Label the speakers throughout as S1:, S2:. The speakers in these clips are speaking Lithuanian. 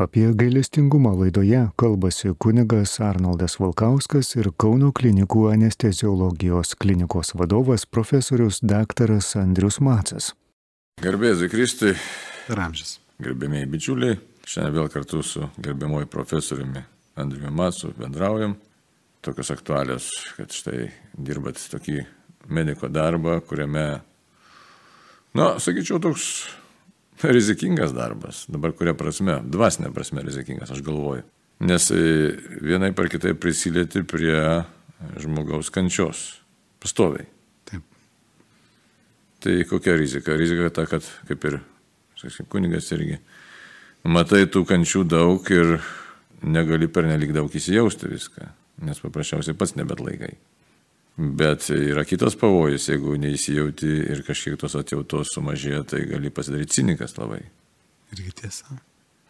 S1: Apie gailestingumą laidoje kalbasi kunigas Arnoldas Valkauskas ir Kauno klinikų anesteziologijos klinikos vadovas profesorius daktaras Andrius Macas.
S2: Garbėzai Kristui,
S3: Ramžis.
S2: gerbėmiai bičiuliai, šiandien vėl kartu su gerbiamoju profesoriumi Andriumi Macu bendraujam. Tokios aktualios, kad štai dirbat tokį mediko darbą, kuriame, na, sakyčiau, toks rizikingas darbas. Dabar kuria prasme, dvasinė prasme rizikingas, aš galvoju. Nes e, vienai par kitai prisilieti prie žmogaus kančios. Pastoviai.
S3: Taip.
S2: Tai kokia rizika? Rizika ta, kad kaip ir, sakysim, kunigas irgi, matai tų kančių daug ir negali per nelik daug įsijausti viską, nes paprasčiausiai pats nebet laikai. Bet yra kitas pavojus, jeigu neįsijauti ir kažkiek tos atjautos sumažėja, tai gali pasidaryti cinikas labai.
S3: Irgi tiesa.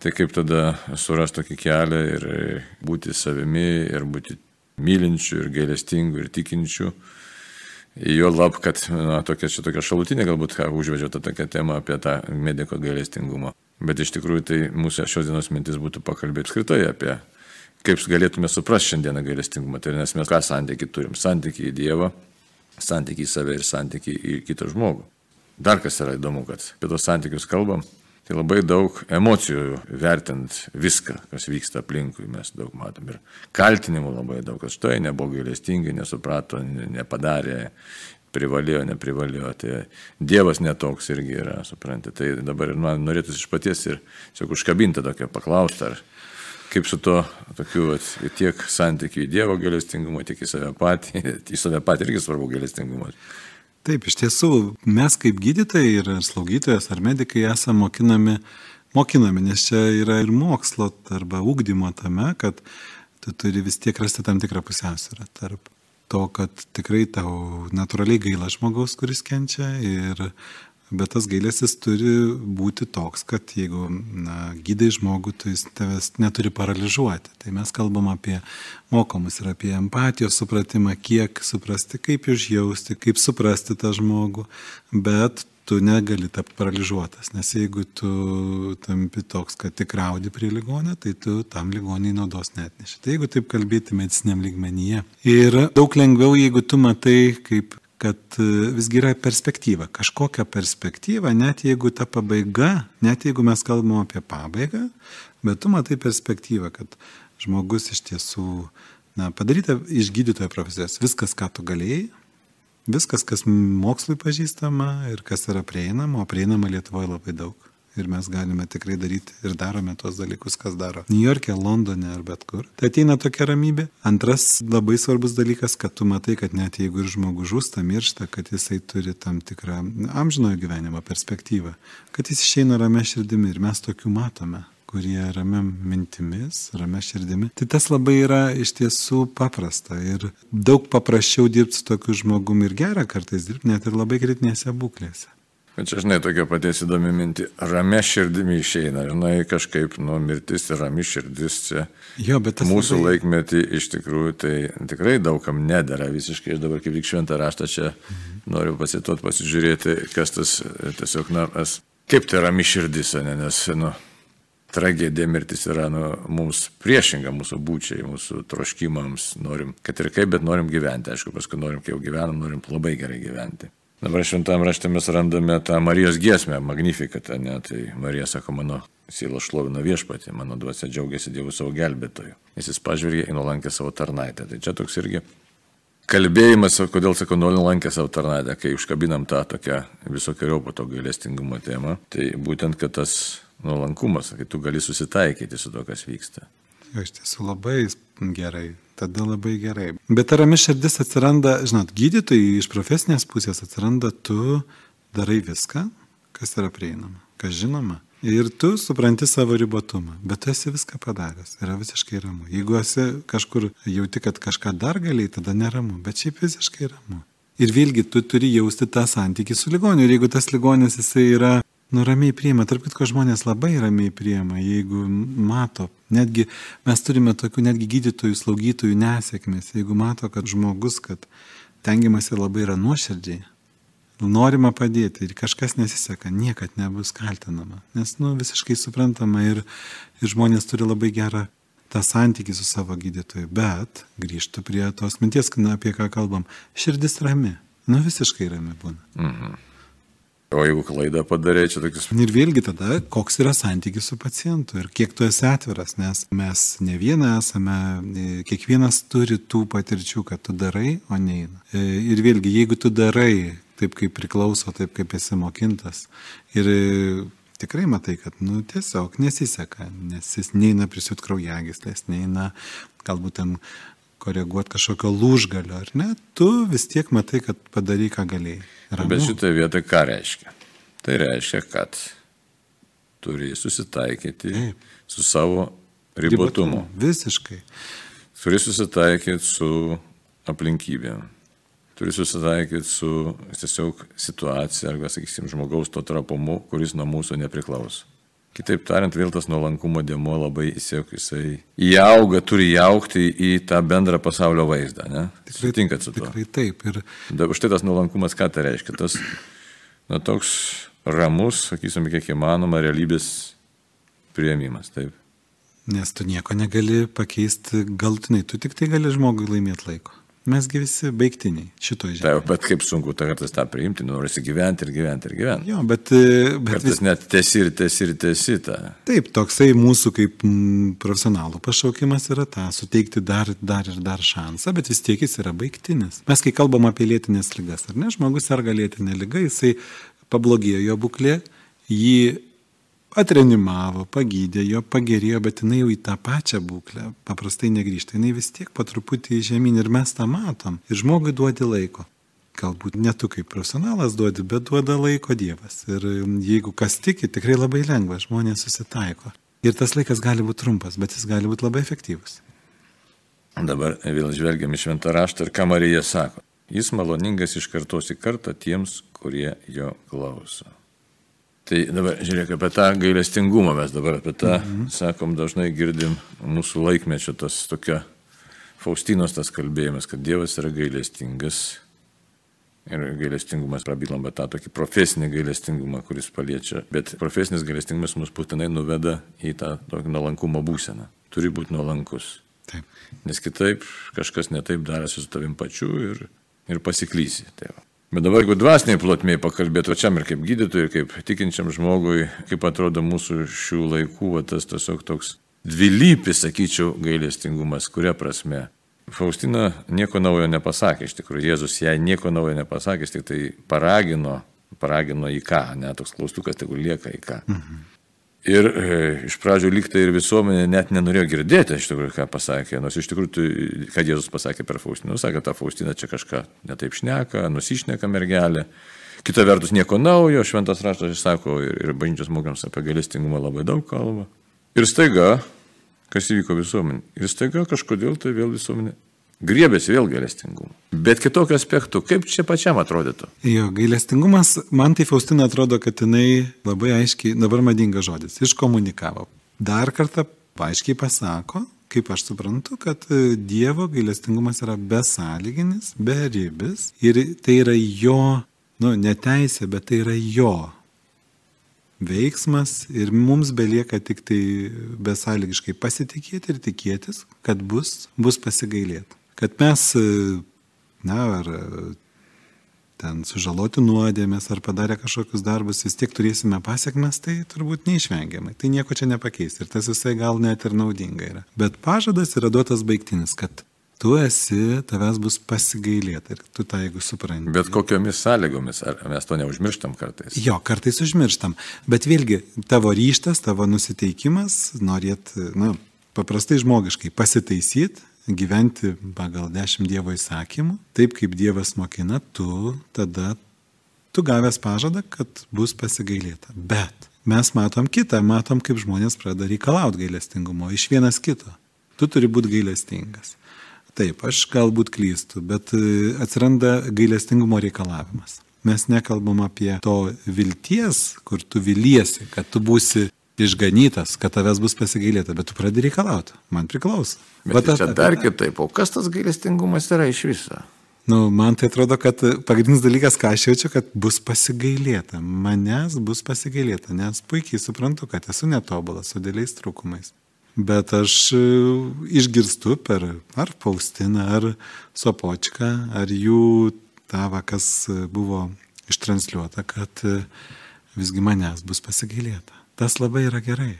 S2: Tai kaip tada surasti tokį kelią ir būti savimi, ir būti mylinčiu, ir gailestingu, ir tikinčiu. Jo lab, kad na, tokia, čia tokia šalutinė galbūt ką užvedžiau tą tokią temą apie tą mediko gailestingumą. Bet iš tikrųjų tai mūsų šios dienos mintis būtų pakalbėti apskritai apie kaip galėtume suprasti šiandieną gailestingumą. Tai nes mes ką santykiai turim? Santykiai į Dievą, santykiai į save ir santykiai į kitą žmogų. Dar kas yra įdomu, kad apie tos santykius kalbam, tai labai daug emocijų vertint viską, kas vyksta aplinkui, mes daug matom. Ir kaltinimų labai daug, kad štai nebuvo gailestingai, nesuprato, nepadarė, privalėjo, neprivalėjo. Tai Dievas netoks irgi yra, suprantate. Tai dabar ir man norėtųsi iš paties ir tiesiog užkabinti tokią paklaustą, ar kaip su to tokiu vat, tiek santykiu į Dievo gailestingumą, tiek į save patį, į save patį irgi svarbu gailestingumas.
S3: Taip, iš tiesų, mes kaip gydytojai ir slaugytojas ar medikai esame mokinami, mokinami, nes čia yra ir mokslo arba ūkdymo tame, kad tu turi vis tiek rasti tam tikrą pusiausvyrą tarp to, kad tikrai tau natūraliai gaila žmogaus, kuris kenčia ir Bet tas gailestis turi būti toks, kad jeigu na, gydai žmogų, tai jis tavęs neturi paralyžiuoti. Tai mes kalbam apie mokomus ir apie empatijos supratimą, kiek suprasti, kaip užjausti, kaip suprasti tą žmogų. Bet tu negali tapti paralyžiuotas, nes jeigu tu tampi toks, kad tik raudi prie ligonio, tai tu tam ligoniai naudos net neši. Tai jeigu taip kalbėti mediciniam lygmenyje. Ir daug lengviau, jeigu tu matai, kaip kad e, visgi yra perspektyva, kažkokia perspektyva, net jeigu ta pabaiga, net jeigu mes kalbam apie pabaigą, bet tu matai perspektyvą, kad žmogus iš tiesų, na, padaryta iš gydytojo profesijos. Viskas, ką tu galėjai, viskas, kas mokslui pažįstama ir kas yra prieinama, o prieinama Lietuvoje labai daug ir mes galime tikrai daryti ir darome tuos dalykus, kas daro New York'e, Londone ar bet kur. Tai ateina tokia ramybė. Antras labai svarbus dalykas, kad tu matai, kad net jeigu ir žmogus žūsta, miršta, kad jisai turi tam tikrą amžinojo gyvenimo perspektyvą, kad jis išeina ramia širdimi ir mes tokių matome kurie ramiam mintimis, ramia širdimi. Tai tas labai yra iš tiesų paprasta ir daug paprasčiau dirbti su tokiu žmogumi ir gera kartais dirbti net ir labai kritinėse būklėse.
S2: Bet čia, žinai, tokia paties įdomi minti. Ramia širdimi išeina, žinai, kažkaip, nu, mirtis ir rami širdis čia.
S3: Jo, bet tas
S2: Mūsų
S3: labai-
S2: laikmetį iš tikrųjų tai tikrai daugam nedara visiškai. Aš dabar kaip tik šventą raštą čia noriu pasituot, pasižiūrėti, kas tas e, tiesiog, na, mes, kaip tai rami širdis, ne, nes, nu, tragedija mirtis yra nu, mums priešinga mūsų būčiai, mūsų troškimams. Norim, kad ir kaip, bet norim gyventi. Aišku, paskui norim, kai jau gyvenam, norim labai gerai gyventi. Dabar šventame rašte mes randame tą Marijos giesmę, magnifikatą, ne, tai Marija sako, mano siela šlovina viešpatį, mano dvasia džiaugiasi Dievu savo gelbėtoju. Nes jis pažvelgė į nulankę savo tarnaitę. Tai čia toks irgi kalbėjimas, kodėl sakau, nuolankė savo tarnaitę, kai užkabinam tą tokią visokiojo po to gailestingumo temą, tai būtent, kad tas nuolankumas, kai tu gali susitaikyti su to, kas vyksta.
S3: Jo, iš tiesų labai gerai, tada labai gerai. Bet ta rami širdis atsiranda, žinot, gydytojai iš profesinės pusės atsiranda, tu darai viską, kas yra prieinama, kas žinoma. Ir tu supranti savo ribotumą, bet tu esi viską padaręs, yra visiškai ramu. Jeigu esi kažkur jauti, kad kažką dar galiai, tada neramu, bet šiaip visiškai ramu. Ir vėlgi tu turi jausti tą santykį su ligoniu. Ir jeigu tas ligonis jisai yra nu, ramiai priima, tarp kitko žmonės labai ramiai priima, jeigu mato, netgi mes turime tokių netgi gydytojų, slaugytojų nesėkmės, jeigu mato, kad žmogus, kad tengiamasi labai yra nuoširdžiai, norima padėti ir kažkas nesiseka, niekad nebus kaltinama. Nes, nu, visiškai suprantama ir, ir žmonės turi labai gerą tą santykį su savo gydytoju. Bet grįžtų prie tos minties, na, apie ką kalbam. Širdis rami. Nu, visiškai rami būna. Mhm.
S2: O jeigu klaidą padarė, čia tokius.
S3: Ir vėlgi tada, koks yra santykis su pacientu ir kiek tu esi atviras, nes mes ne vieną esame, e, kiekvienas turi tų patirčių, kad tu darai, o neina. E, ir vėlgi, jeigu tu darai taip, kaip priklauso, taip, kaip esi mokintas, ir e, tikrai matai, kad, nu, tiesiog nesiseka, nes jis neina prisiūt kraujagyslės, neina galbūt ten koreguoti kažkokio lūžgalio, ar ne, tu vis tiek matai, kad padarai, ką galėjai.
S2: Ramu. Bet šitoje vietoje ką reiškia? Tai reiškia, kad turi susitaikyti Taip. su savo ribotumu.
S3: Visiškai.
S2: Turi susitaikyti su aplinkybėm. Turi susitaikyti su tiesiog situacija arba, sakysim, žmogaus to trapumu, kuris nuo mūsų nepriklauso. Kitaip tariant, vėl tas nuolankumo dėmo labai įsiek, jisai įauga, turi įaukti į tą bendrą pasaulio vaizdą. Ne?
S3: Tikrai, Sutinkat su tuo? Tikrai taip. Ir...
S2: Da, už tai tas nuolankumas ką tai reiškia? Tas na, toks ramus, sakysim, kiek įmanoma, realybės prieimimas. Taip.
S3: Nes tu nieko negali pakeisti galtinai, tu tik tai gali žmogui laimėti laiko. Mesgi visi baigtiniai šitoje žemėje.
S2: Taip, bet kaip sunku tą kartais tą priimti, norisi gyventi ir gyventi ir gyventi.
S3: Jo, bet... E, bet
S2: kartais vis... net tesi ir tesi ir tesi tą.
S3: Taip, toksai mūsų kaip profesionalų pašaukimas yra tą, suteikti dar, dar ir dar šansą, bet vis tiek jis yra baigtinis. Mes kai kalbam apie lėtinės lygas, ar ne, žmogus serga lėtinė lyga, jisai pablogėjo jo būklė, jį atrenimavo, pagydė, jo pagerėjo, bet jinai jau į tą pačią būklę paprastai negrįžta. Jinai vis tiek po truputį žemyn ir mes tą matom. Ir žmogui duodi laiko. Galbūt ne tu kaip profesionalas duodi, bet duoda laiko Dievas. Ir jeigu kas tiki, tikrai labai lengva, žmonės susitaiko. Ir tas laikas gali būti trumpas, bet jis gali būti labai efektyvus.
S2: Dabar vėl žvelgiam į šventą raštą ir ką Marija sako. Jis maloningas iš kartos į kartą tiems, kurie jo klauso. Tai dabar žiūrėk, apie tą gailestingumą mes dabar apie tą, mhm. sakom, dažnai girdim mūsų laikmečio tas tokia Faustinos tas kalbėjimas, kad Dievas yra gailestingas. Ir gailestingumas prabylam, bet tą tokį profesinį gailestingumą, kuris paliečia. Bet profesinis gailestingumas mus būtinai nuveda į tą tokį nuolankumo būseną. Turi būti nuolankus. Taip. Nes kitaip kažkas netaip darėsi su tavim pačiu ir, ir pasiklysi. Tai va. Bet dabar, jeigu dvasiniai plotmiai pakalbėtų, čia ir kaip gydytojui, ir kaip tikinčiam žmogui, kaip atrodo mūsų šių laikų, va, tas tiesiog toks dvilypis, sakyčiau, gailestingumas, kuria prasme. Faustina nieko naujo nepasakė, iš tikrųjų, Jėzus jai nieko naujo nepasakė, tik tai paragino, paragino į ką, net toks klaustukas tegul lieka į ką. Mhm. Ir e, iš pradžių lygtai ir visuomenė net nenorėjo girdėti, iš tikrųjų, ką pasakė. Nors iš tikrųjų, ką Jėzus pasakė per Faustiną. Nu, sakė, ta Faustina čia kažką netaip šneka, nusišneka mergelė. Kita vertus, nieko naujo, šventas raštas išsako ir, ir bažnyčios mokams apie galestingumą labai daug kalba. Ir staiga, kas įvyko visuomenė. Ir staiga kažkodėl tai vėl visuomenė griebėsi vėl gailestingumo. Bet kitokiu aspektu, kaip čia pačiam atrodytų?
S3: Jo, gailestingumas, man tai Faustina atrodo, kad jinai labai aiškiai, dabar madingas žodis, iškomunikavo. Dar kartą aiškiai pasako, kaip aš suprantu, kad e, Dievo gailestingumas yra besąlyginis, beribis ir tai yra jo, nu, neteisė, bet tai yra jo veiksmas ir mums belieka tik tai besąlygiškai pasitikėti ir tikėtis, kad bus, bus pasigailėta kad mes, e, na, ar e, ten sužaloti nuodėmės ar padarę kažkokius darbus, vis tiek turėsime pasiekmes, tai turbūt neišvengiamai. Tai nieko čia nepakeis ir tas visai gal net ir naudinga yra. Bet pažadas yra duotas baigtinis, kad tu esi, tavęs bus pasigailėta ir tu tą jeigu supranti.
S2: Bet kokiomis sąlygomis, ar mes to neužmirštam kartais?
S3: Jo, kartais užmirštam. Bet vėlgi, tavo ryštas, tavo nusiteikimas, norėt, na, paprastai žmogiškai pasitaisyti, gyventi pagal dešimt Dievo įsakymų, taip kaip Dievas mokina, tu tada, tu gavęs pažadą, kad bus pasigailėta. Bet mes matom kitą, matom, kaip žmonės pradeda reikalauti gailestingumo iš vienas kito. Tu turi būti gailestingas. Taip, aš galbūt klystu, bet e, atsiranda gailestingumo reikalavimas. Mes nekalbam apie to vilties, kur tu viliesi, kad tu būsi išganytas, kad tavęs bus pasigailėta, bet tu pradedi reikalauti, man priklauso.
S2: Bet, bet čia dar kitaip, o kas tas gailestingumas yra iš viso?
S3: Nu, man tai atrodo, kad pagrindinis dalykas, ką aš jaučiu, kad bus pasigailėta. Manęs bus pasigailėta, nes puikiai suprantu, kad esu netobulas su dėliais trūkumais. Bet aš e, išgirstu per ar Faustiną, ar Sopočką, ar jų tavą, kas buvo ištransliuota, kad e, visgi manęs bus pasigailėta. Tas labai yra gerai.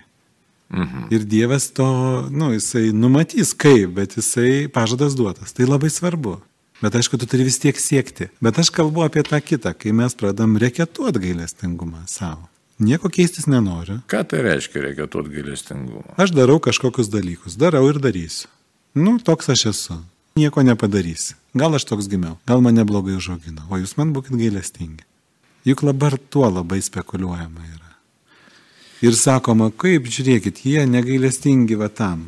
S3: Mhm. Ir Dievas to, nu, jisai numatys kaip, bet jisai pažadas duotas. Tai labai svarbu. Bet aišku, tu turi vis tiek siekti. Bet aš kalbu apie tą kitą, kai mes pradam reketuoti gailestingumą savo. Nieko keistis nenoriu.
S2: Ką tai reiškia reketuoti gailestingumą?
S3: Aš darau kažkokius dalykus. Darau ir darysiu. Nu, toks aš esu. Nieko nepadarysi. Gal aš toks gimiau, gal mane blogai užaugino, o jūs man būkite gailestingi. Juk dabar tuo labai spekuliuojama yra. Ir sakoma, kaip žiūrėkit, jie negailestingi va tam.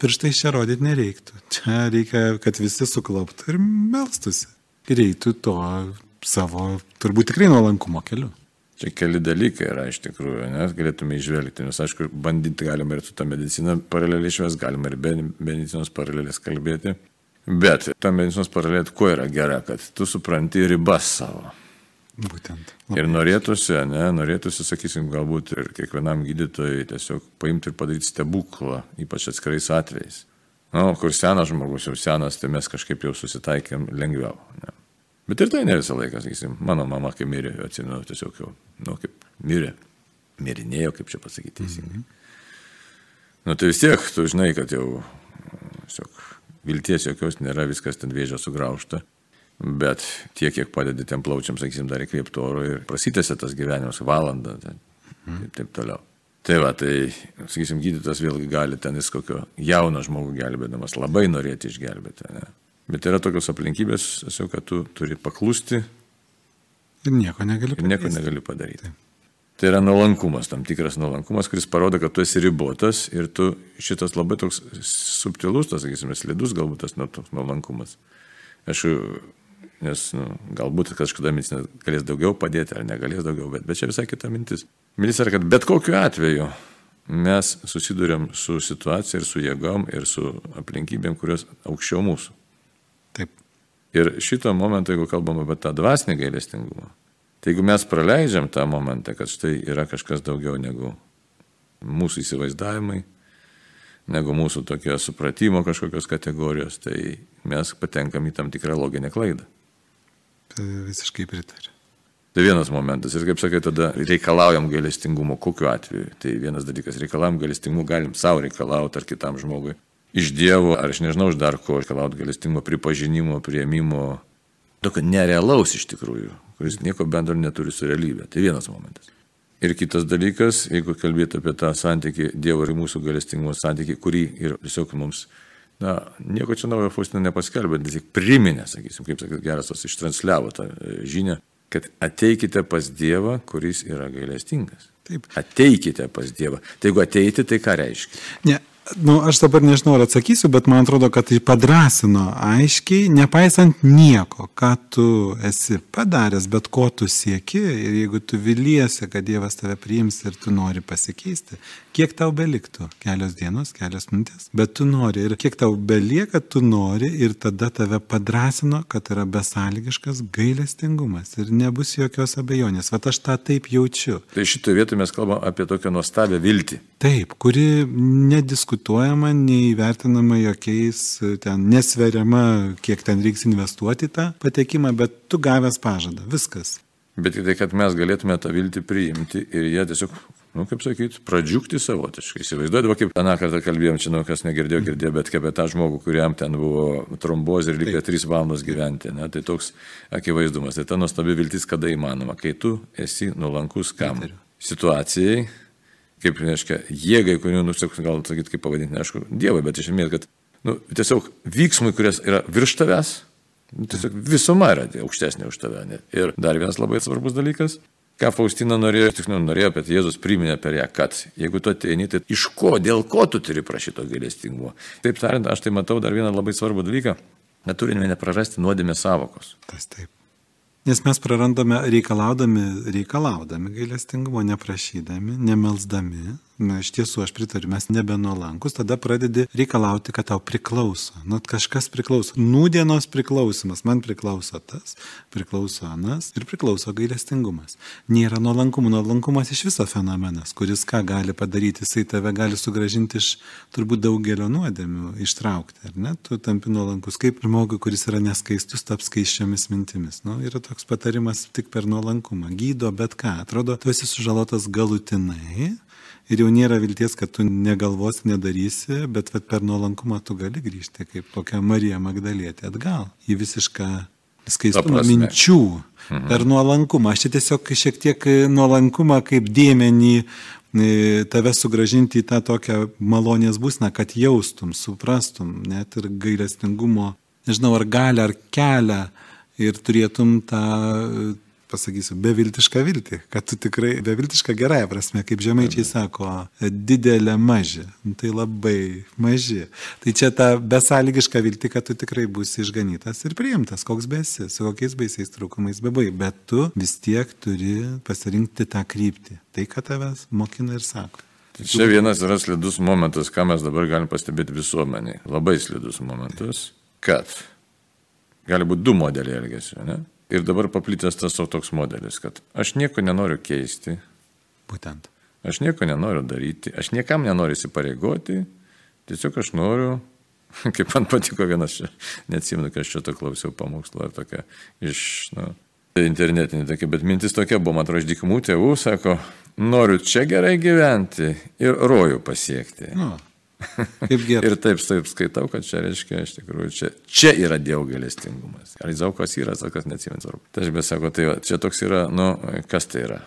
S3: Pirštais čia rodyti nereiktų. Čia reikia, kad visi sukloptų ir melstusi. Ir eitų to savo, turbūt tikrai nuolankumo keliu.
S2: Čia keli dalykai yra iš tikrųjų, nes galėtume išvelgti, nes aišku, bandyti galima ir su tą mediciną paraleliai išves, galima ir be medicinos paralelės kalbėti. Bet ta medicinos paralelė kuo yra gera, kad tu supranti ribas savo.
S3: Būtent.
S2: Labai ir norėtųsi, ne, norėtųsi, sakysim, galbūt ir kiekvienam gydytojui tiesiog paimti ir padaryti stebuklą, ypač atskirais atvejais. Na, nu, kur senas žmogus jau senas, tai mes kažkaip jau susitaikėm lengviau. Ne. Bet ir tai ne visą laiką, sakysim, mano mama, kai mirė, atsimenu, tiesiog jau, nu, kaip mirė, mirinėjo, kaip čia pasakyti teisingai. Mm -hmm. Nu, tai vis tiek, tu žinai, kad jau, tiesiog, vilties jokios nėra, viskas ten vėžio sugraužta. Bet tiek, kiek padedi tiem plaučiam, sakysim, dar įkvėpti oro ir prasitęsia tas gyvenimas valandą ir taip, toliau. Tai va, tai, sakysim, gydytas vėlgi gali ten jis kokio jauno žmogų gelbėdamas labai norėti išgelbėti. Ne? Bet yra tokios aplinkybės, tiesiog, kad tu turi paklusti.
S3: Ir nieko negali
S2: padaryti. Nieko negali padaryti. Taip. Tai yra nuolankumas, tam tikras nuolankumas, kuris parodo, kad tu esi ribotas ir tu šitas labai toks subtilus, tas, sakysime, slidus galbūt tas nuolankumas. Aš nes nu, galbūt kažkada medicina galės daugiau padėti ar negalės daugiau, bet, bet čia visai kita mintis. Mintis yra, kad bet kokiu atveju mes susidurėm su situacija ir su jėgom ir su aplinkybėm, kurios aukščiau mūsų.
S3: Taip.
S2: Ir šito momento, jeigu kalbam apie tą dvasinį gailestingumą, tai jeigu mes praleidžiam tą momentą, kad štai yra kažkas daugiau negu mūsų įsivaizdavimai, negu mūsų tokio supratimo kažkokios kategorijos, tai mes patenkam į tam tikrą loginę klaidą.
S3: Tai visiškai pritariu.
S2: Tai vienas momentas. Ir kaip sakai, tada reikalaujam gailestingumo. Kokiu atveju? Tai vienas dalykas, reikalaujam gailestingumo, galim savo reikalauti ar kitam žmogui. Iš Dievo, ar aš nežinau, iš dar ko reikalauti gailestingumo, pripažinimo, prieimimo. Tokio nerealaus iš tikrųjų, kuris nieko bendro neturi su realybė. Tai vienas momentas. Ir kitas dalykas, jeigu kalbėtų apie tą santykį, Dievo ir mūsų galestingumo santykį, kurį ir tiesiog mums na, nieko čia naujo Faustina nepaskelbė, tik priminė, sakysim, kaip sakyt, geras tas ištransliavo tą e, žinią, kad ateikite pas Dievą, kuris yra gailestingas. Taip. Ateikite pas Dievą. Tai jeigu ateiti, tai ką reiškia?
S3: Ne, Nu, aš dabar nežinau, ar atsakysiu, bet man atrodo, kad tai padrasino aiškiai, nepaisant nieko, ką tu esi padaręs, bet ko tu sieki ir jeigu tu viliesi, kad Dievas tave priims ir tu nori pasikeisti, kiek tau beliktų? Kelios dienos, kelios minutės, bet tu nori ir kiek tau belieka, tu nori ir tada tave padrasino, kad yra besąlygiškas gailestingumas ir nebus jokios abejonės. Vat aš tą taip jaučiu.
S2: Tai šitoje vietoje mes kalbame apie tokią nuostabią viltį.
S3: Taip, kuri nediskutuoja nediskutuojama, neįvertinama jokiais, ten nesveriama, kiek ten reiks investuoti tą patekimą, bet tu gavęs pažadą, viskas.
S2: Bet tai, kad mes galėtume tą viltį priimti ir jie tiesiog, nu, kaip sakyti, pradžiugti savotiškai. Įsivaizduodavo, kaip aną kartą kalbėjom, čia, nu, kas negirdėjo, girdėjo, bet kaip apie tą žmogų, kuriam ten buvo trombozė ir reikėjo tris valandos gyventi. Ne? Tai toks akivaizdumas. Tai ta nuostabi viltis kada įmanoma, kai tu esi nuolankus kam? Situacijai, kaip, reiškia, jėgai, kurių, nu, gal sakyti, kaip pavadinti, neaišku, Dievui, bet iš esmės, kad, nu, tiesiog vyksmui, kuris yra virš tavęs, nu, tiesiog visuma yra aukštesnė už tave. Ne? Ir dar vienas labai svarbus dalykas, ką Faustina norėjo, tiksliau norėjo, bet Jėzus priminė per ją, kad jeigu tu ateini, tai iš ko, dėl ko tu turi prašyti to gailestingumo. Taip tariant, aš tai matau dar vieną labai svarbų dalyką, kad turime neprarasti nuodėmės savokos.
S3: Tas taip. Nes mes prarandame reikalaudami, reikalaudami gailestingumo, neprašydami, nemelsdami Na, iš tiesų, aš pritariu, mes nebenuolankus, tada pradedi reikalauti, kad tau priklauso. Nu, kažkas priklauso. Nūdienos priklausimas, man priklauso tas, priklauso anas ir priklauso gailestingumas. Nėra nuolankumo, nuolankumas iš viso fenomenas, kuris ką gali padaryti, jisai tave gali sugražinti iš turbūt daugelio nuodėmių, ištraukti, ar ne? Tu tampi nuolankus kaip žmogui, kuris yra neskaistus, taps skaiščiomis mintimis. Nu, yra toks patarimas tik per nuolankumą. Gydo bet ką. Atrodo, tu esi sužalotas galutinai ir jau nėra vilties, kad tu negalvosi, nedarysi, bet vat, per nuolankumą tu gali grįžti, kaip kokia Marija Magdalietė atgal į visišką skaistumą minčių mhm. per nuolankumą. Aš čia tiesiog šiek tiek nuolankumą kaip dėmenį e, tave sugražinti į tą tokią malonės būsną, kad jaustum, suprastum, net ir gailestingumo, nežinau, ar gali, ar kelią ir turėtum tą pasakysiu, beviltišką viltį, kad tu tikrai, beviltišką gerąją prasme, kaip žemaičiai sako, didelė maži, nu, tai labai maži. Tai čia ta besąlygiška viltį, kad tu tikrai būsi išganytas ir priimtas, koks besi, su kokiais baisiais trūkumais bebai, bet tu vis tiek turi pasirinkti tą kryptį, tai, ką tavęs mokina ir sako.
S2: Tai čia vienas yra slidus momentas, ką mes dabar galim pastebėti visuomeniai. Labai slidus momentas, kad gali būti du modeliai elgesio, ne? Ir dabar paplitęs tas toks modelis, kad aš nieko nenoriu keisti.
S3: Būtent.
S2: Aš nieko nenoriu daryti, aš niekam nenoriu įsipareigoti, tiesiog aš noriu, kaip man patiko vienas, neatsimenu, kad aš čia to klausiau pamokslo ar tokia iš, na, nu, internetinė tokia, bet mintis tokia buvo, man atrodo, iš dykumų tėvų, sako, noriu čia gerai gyventi ir rojų pasiekti. Nu.
S3: Kaip gerai.
S2: ir taip, taip skaitau, kad čia reiškia, iš tikrųjų, čia, čia yra Dievo galestingumas. Ar Izaukas yra, sakas neatsimenu svarbu. Tai aš bet sako, tai va, čia toks yra, nu, kas tai yra?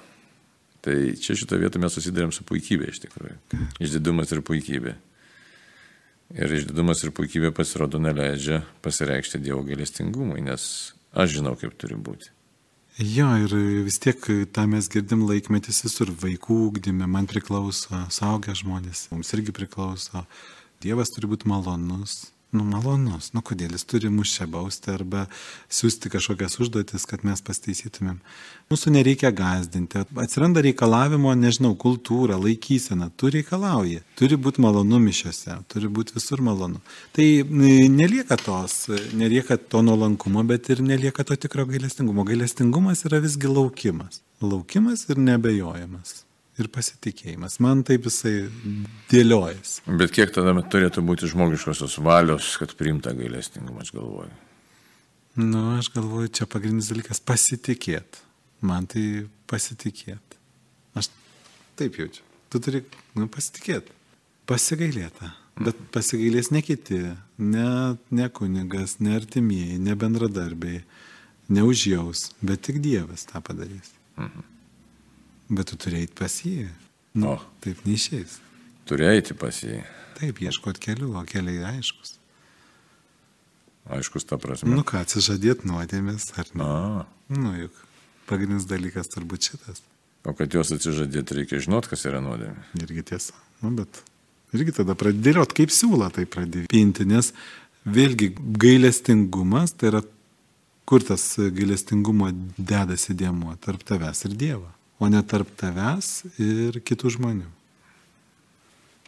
S2: Tai čia šitoje vietoje mes susidurėm su puikybė iš tikrųjų. Išdidumas ir puikybė. Ir išdidumas ir puikybė pasirodo neleidžia pasireikšti Dievo galestingumui, nes aš žinau, kaip turi būti.
S3: Jo, ir vis tiek tą mes girdim laikmetis visur, vaikų ūkdyme, man priklauso, saugia žmonės, mums irgi priklauso. Dievas turi būti malonus, nu malonus, nu kodėl jis turi mus čia bausti arba siūsti kažkokias užduotis, kad mes pastaisytumėm. Mūsų nereikia gazdinti, atsiranda reikalavimo, nežinau, kultūra, laikysena, tu reikalauji, turi būti malonu mišiuose, turi būti visur malonu. Tai nelieka tos, nelieka to nuolankumo, bet ir nelieka to tikro gailestingumo. Gailestingumas yra visgi laukimas. Laukimas ir nebejojimas ir pasitikėjimas. Man taip jisai dėliojas.
S2: Bet kiek tada turėtų būti žmogiškosios valios, kad priimta gailestingumą, aš galvoju?
S3: Nu, aš galvoju, čia pagrindinis dalykas - pasitikėti. Man tai pasitikėti. Aš taip jaučiu. Tu turi nu, pasitikėti. Pasigailėta. Bet pasigailės ne kiti, ne, ne kunigas, ne artimieji, ne bendradarbiai, neužjaus, bet tik Dievas tą padarys. Mhm. Bet tu turėjai pas jį. Nu, o. Taip neišės.
S2: Turėjai pas jį.
S3: Taip, ieškot kelių, o keliai aiškus.
S2: Aiškus ta prasme.
S3: Nu ką, atsižadėt nuodėmės, ar ne? A. Nu juk, pagrindinis dalykas turbūt šitas.
S2: O kad juos atsižadėti, reikia žinot, kas yra nuodėmė.
S3: Irgi tiesa. Nu, bet irgi tada pradėliot, kaip siūla tai pradėti pinti, nes vėlgi gailestingumas, tai yra kur tas gailestingumo dedasi dėmuo tarp tavęs ir Dievo o ne tarp tavęs ir kitų žmonių.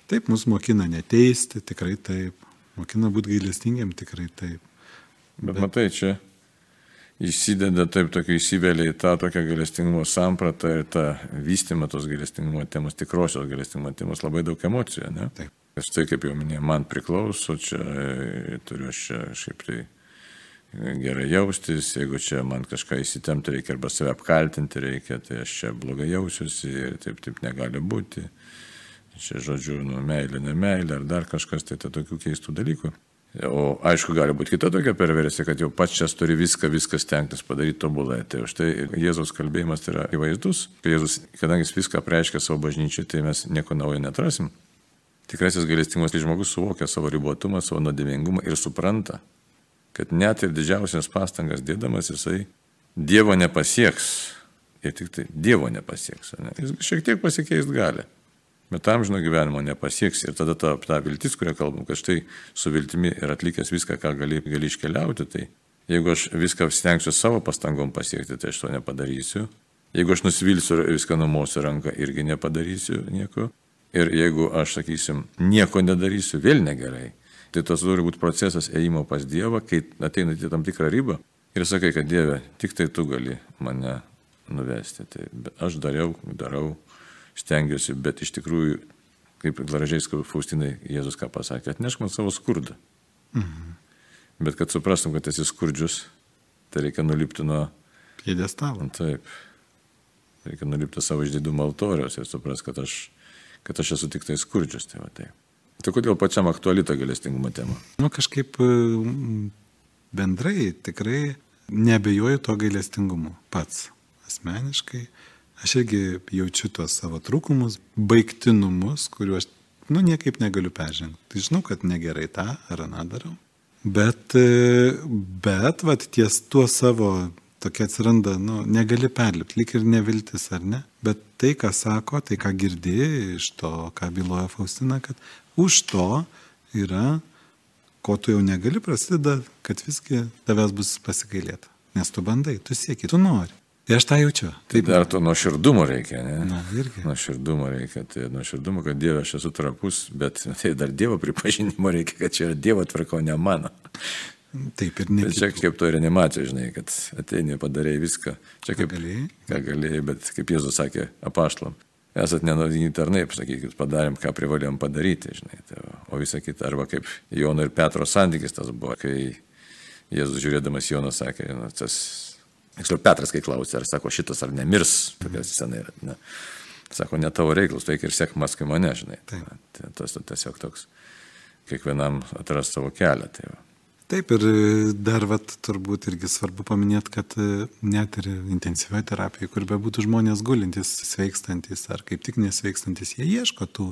S3: Taip, mus mokina neteisti, tikrai taip. Mokina būti gailestingiam, tikrai taip.
S2: Bet, Bet matai, čia įsideda taip, tokio įsivelia į tą tokią gailestingumo sampratą ir tą vystymą tos gailestingumo temos, tikrosios gailestingumo temos labai daug emocijų, ne? Taip. Štai kaip jau minėjau, man priklauso, čia e, turiu aš čia šiaip tai gerai jaustis, jeigu čia man kažką įsitemti reikia arba save apkaltinti reikia, tai aš čia blogai jausiuosi ir taip, taip negali būti. Čia žodžiu, nu, meilė, ne meilė ar dar kažkas, tai tai tokių keistų dalykų. O aišku, gali būti kita tokia perversija, kad jau pats čia turi viską, viskas tenktis padaryti tobulai. Tai už tai Jėzaus kalbėjimas tai yra įvaizdus. Jėzus, kadangi jis viską preiškia savo bažnyčiai, tai mes nieko naujo netrasim. Tikrasis gailestingas žmogus suvokia savo ribotumą, savo nuodėmingumą ir supranta, kad net ir didžiausias pastangas dėdamas jisai Dievo nepasieks. Ir tik tai Dievo nepasieks. Ne? Jis šiek tiek pasikeist gali. Bet amžino gyvenimo nepasieks. Ir tada ta, ta viltis, kurią kalbam, kad štai su viltimi ir atlikęs viską, ką gali, gali iškeliauti, tai jeigu aš viską stengsiu savo pastangom pasiekti, tai aš to nepadarysiu. Jeigu aš nusivilsiu ir viską numosiu ranką, irgi nepadarysiu nieko. Ir jeigu aš, sakysim, nieko nedarysiu, vėl negerai. Tai tas turi būti procesas ėjimo pas Dievą, kai ateina į tam tikrą ribą ir sakai, kad Dieve, tik tai tu gali mane nuvesti. Tai aš dariau, darau, stengiuosi, bet iš tikrųjų, kaip gražiai Faustinai Jėzus ką pasakė, atnešk man savo skurdą. Mhm. Bet kad suprastum, kad esi skurdžius, tai reikia nulipti nuo...
S3: Pėdestalo.
S2: Taip. Reikia nulipti savo išdidumo altoriaus ir supras, kad aš, kad aš esu tik tai skurdžius. Tai, va, tai. Tai kodėl pačiam aktuali ta galestingumo tema?
S3: Nu, kažkaip bendrai tikrai nebejoju to gailestingumu pats asmeniškai. Aš irgi jaučiu tuos savo trūkumus, baigtinumus, kuriuos, nu, niekaip negaliu peržengti. Tai žinau, kad negerai tą ar aną darau. Bet, e, bet, vat, ties tuo savo tokia atsiranda, nu, negali perlipti, lik ir neviltis ar ne. Bet tai, ką sako, tai, ką girdi iš to, ką byloja Faustina, kad už to yra, ko tu jau negali, prasideda, kad visgi tavęs bus pasigailėta. Nes tu bandai, tu sieki, tu nori. Ir aš tą jaučiu.
S2: Tai dar to nuoširdumo reikia, ne?
S3: Na, irgi.
S2: Nuoširdumo reikia, tai nuoširdumo, kad Dieve aš esu trapus, bet tai dar Dievo pripažinimo reikia, kad čia yra Dievo tvarko, ne mano.
S3: Taip ir ne.
S2: Bet čia kaip to reanimacija, žinai, kad ateini, padarėjai viską. Čia kaip,
S3: Ką galėjai?
S2: ką galėjai, bet kaip Jėzus sakė apaštlam. Esat nenodini tarnai, sakykit, padarėm, ką privalėjom padaryti, žinai. Tai, o visą kitą, arba kaip Jono ir Petro santykis tas buvo, kai Jėzus žiūrėdamas Joną sakė, nu, tas Tiksliau, Petras, kai klausė, ar sako, šitas ar nemirs, tokia scena yra. Ne. Sako, ne tavo reikalus, tai ir sėk maskui mane, žinai. Tai, tas tiesiog toks, kiekvienam atras savo kelią. Tai va.
S3: Taip ir dar vat, turbūt irgi svarbu paminėti, kad net ir intensyvioje terapijoje, kur bebūtų žmonės gulintis, sveikstantis ar kaip tik nesveikstantis, jie ieško tų,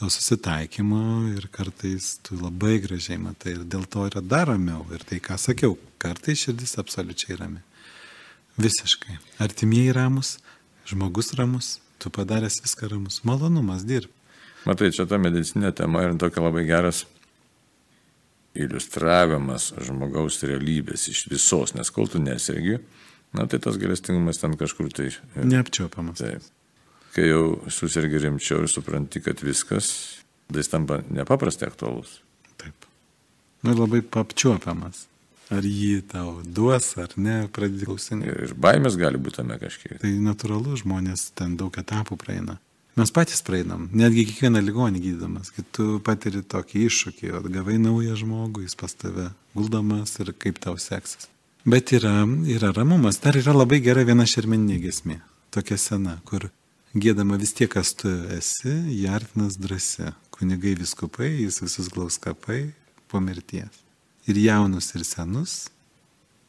S3: to susitaikymo ir kartais tu labai gražiai matai ir dėl to yra dar ramiau. Ir tai, ką sakiau, kartais širdis absoliučiai rami. Visiškai. Artimieji ramus, žmogus ramus, tu padaręs viską ramus, malonumas dirbti.
S2: Matai, čia ta medicinė tema ir tokia labai geras iliustravimas žmogaus realybės iš visos, nes kol tu nesirgi, na tai tas galestingumas ten kažkur tai.
S3: Neapčiopamas.
S2: Taip. Kai jau susirgi rimčiau ir supranti, kad viskas, tai jis tampa nepaprastai aktualus.
S3: Taip. Nu ir labai apčiopiamas. Ar jį tau duos ar ne, pradėti klausinti.
S2: Ir baimės gali būti tame kažkiek.
S3: Tai natūralu, žmonės ten daug etapų praeina. Mes patys praeinam, netgi kiekvieną ligonį gydamas, kai tu patiri tokį iššūkį, o gavai naują žmogų, jis pas tave guldamas ir kaip tau seksis. Bet yra, yra ramumas, dar yra labai gera viena šermeninė gesmė, tokia sena, kur gėdama vis tiek, kas tu esi, jartinas drąsi, kunigai viskupai, jis visus glauskapai po mirties. Ir jaunus, ir senus,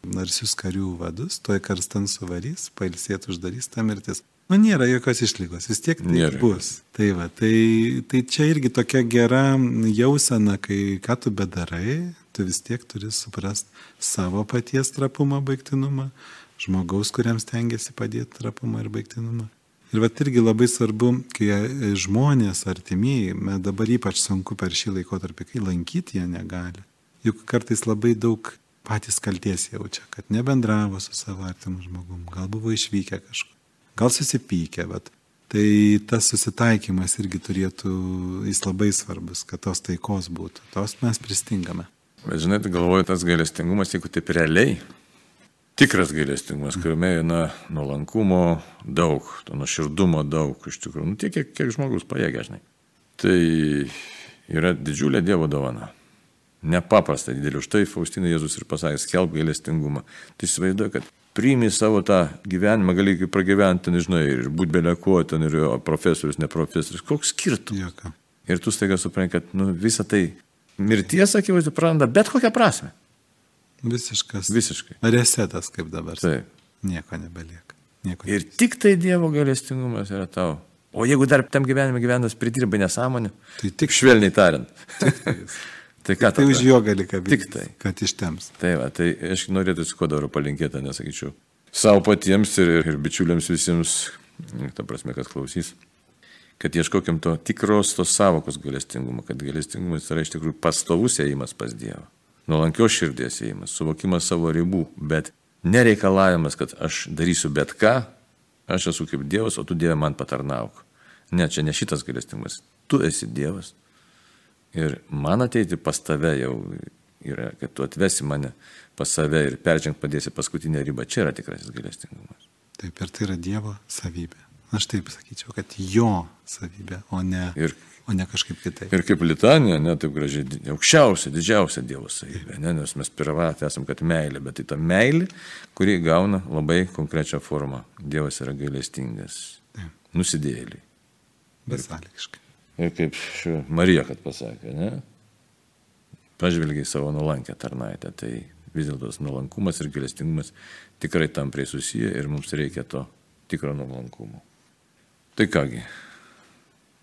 S3: narsius karių vadus, toj karstan suvarys, pailsėt uždarys tą mirtis. Nu, nėra jokios išlygos, vis tiek tai
S2: Nėra.
S3: bus. Tai, va, tai, tai čia irgi tokia gera jausena, kai ką tu bedarai, tu vis tiek turi suprasti savo paties trapumą, baigtinumą, žmogaus, kuriam stengiasi padėti trapumą ir baigtinumą. Ir va irgi labai svarbu, kai žmonės artimieji, dabar ypač sunku per šį laikotarpį, kai lankyti jie negali. Juk kartais labai daug patys kalties jaučia, kad nebendravo su savo artimu žmogum, gal buvo išvykę kažkur gal susipykę, bet tai tas susitaikymas irgi turėtų, jis labai svarbus, kad tos taikos būtų. Tos mes pristingame.
S2: Bet žinai, tu galvoji, tas gailestingumas, jeigu taip realiai, tikras gailestingumas, kuriame na, nuolankumo daug, to nuoširdumo daug, iš tikrųjų, nu, tiek, kiek, kiek žmogus pajėgia, žinai. Tai yra didžiulė Dievo dovana. Nepaprastai didelė. Už tai Faustina Jėzus ir pasakė, skelb gailestingumą. Tai įsivaizduoju, kad priimi savo tą gyvenimą, gali pragyventi, nežinau, ir būti belekuo, ten ir profesorius, ne profesorius. Koks skirtumas? Ir tu staiga supranti, kad nu, visa tai mirties akivaizdu praranda bet kokią prasme.
S3: Visiškas.
S2: Visiškai.
S3: Resetas kaip dabar.
S2: Taip.
S3: Nieko nebelieka. Nieko
S2: Ir tik tai Dievo galestingumas yra tavo. O jeigu dar tam gyvenime gyvendas pridirbai nesąmonę,
S3: Tai tik
S2: švelniai tariant. tai ką
S3: Tai už jo gali kabinti.
S2: Tik tai.
S3: Kad ištems.
S2: Tai va, tai aš norėtųsi kuo dabar palinkėti, nesakyčiau. Savo patiems ir, ir bičiuliams visiems, ta prasme, kas klausys, kad ieškokim to tikros tos savokos galestingumo, kad galestingumas yra iš tikrųjų pastovus ėjimas pas Dievą. Nuolankios širdies ėjimas, suvokimas savo ribų, bet nereikalavimas, kad aš darysiu bet ką, aš esu kaip Dievas, o tu Dieve man patarnauk. Ne, čia ne šitas gailestingumas. Tu esi Dievas. Ir man ateiti pas tave jau yra, kad tu atvesi mane pas save ir peržengti padėsi paskutinę ribą. Čia yra tikrasis gailestingumas.
S3: Taip, ir tai yra Dievo savybė. Aš taip sakyčiau, kad jo savybė, o ne, ir, o ne kažkaip kitaip.
S2: Ir kaip litanija, ne taip gražiai, aukščiausia, didžiausia Dievo savybė, ne, nes mes pirmatė esam, kad meilė, bet tai ta meilė, kuri gauna labai konkrečią formą. Dievas yra gailestingas. Nusidėliai.
S3: Besąlygiškai.
S2: Ir kaip Marija, kad pasakė, ne? Pažvelgiai savo nuolankę tarnaitę, tai vis dėlto nuolankumas ir gailestingumas tikrai tampriai susiję ir mums reikia to tikro nuolankumo. Tai kągi.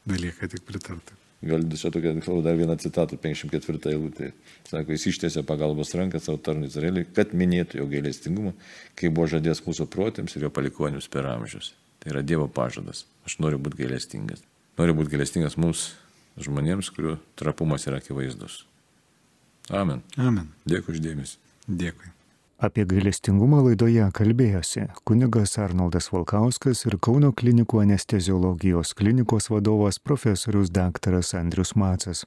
S3: Belieka tik pritarti.
S2: Gal čia tokia, dar vieną citatą, 54 eilutė. Sako, jis ištiesė pagalbos ranką savo tarnui Izraeliui, kad minėtų jo gailestingumą, kai buvo žadės mūsų protėms ir jo palikonius per amžius. Tai yra Dievo pažadas. Aš noriu būti gailestingas. Noriu būti gailestingas mums, žmonėms, kurių trapumas yra akivaizdus. Amen.
S3: Amen.
S2: Dėkui uždėmesi.
S3: Dėkui.
S1: Apie gailestingumą laidoje kalbėjosi kunigas Arnoldas Valkauskas ir Kauno klinikų anesteziologijos klinikos vadovas profesorius daktaras Andrius Macas.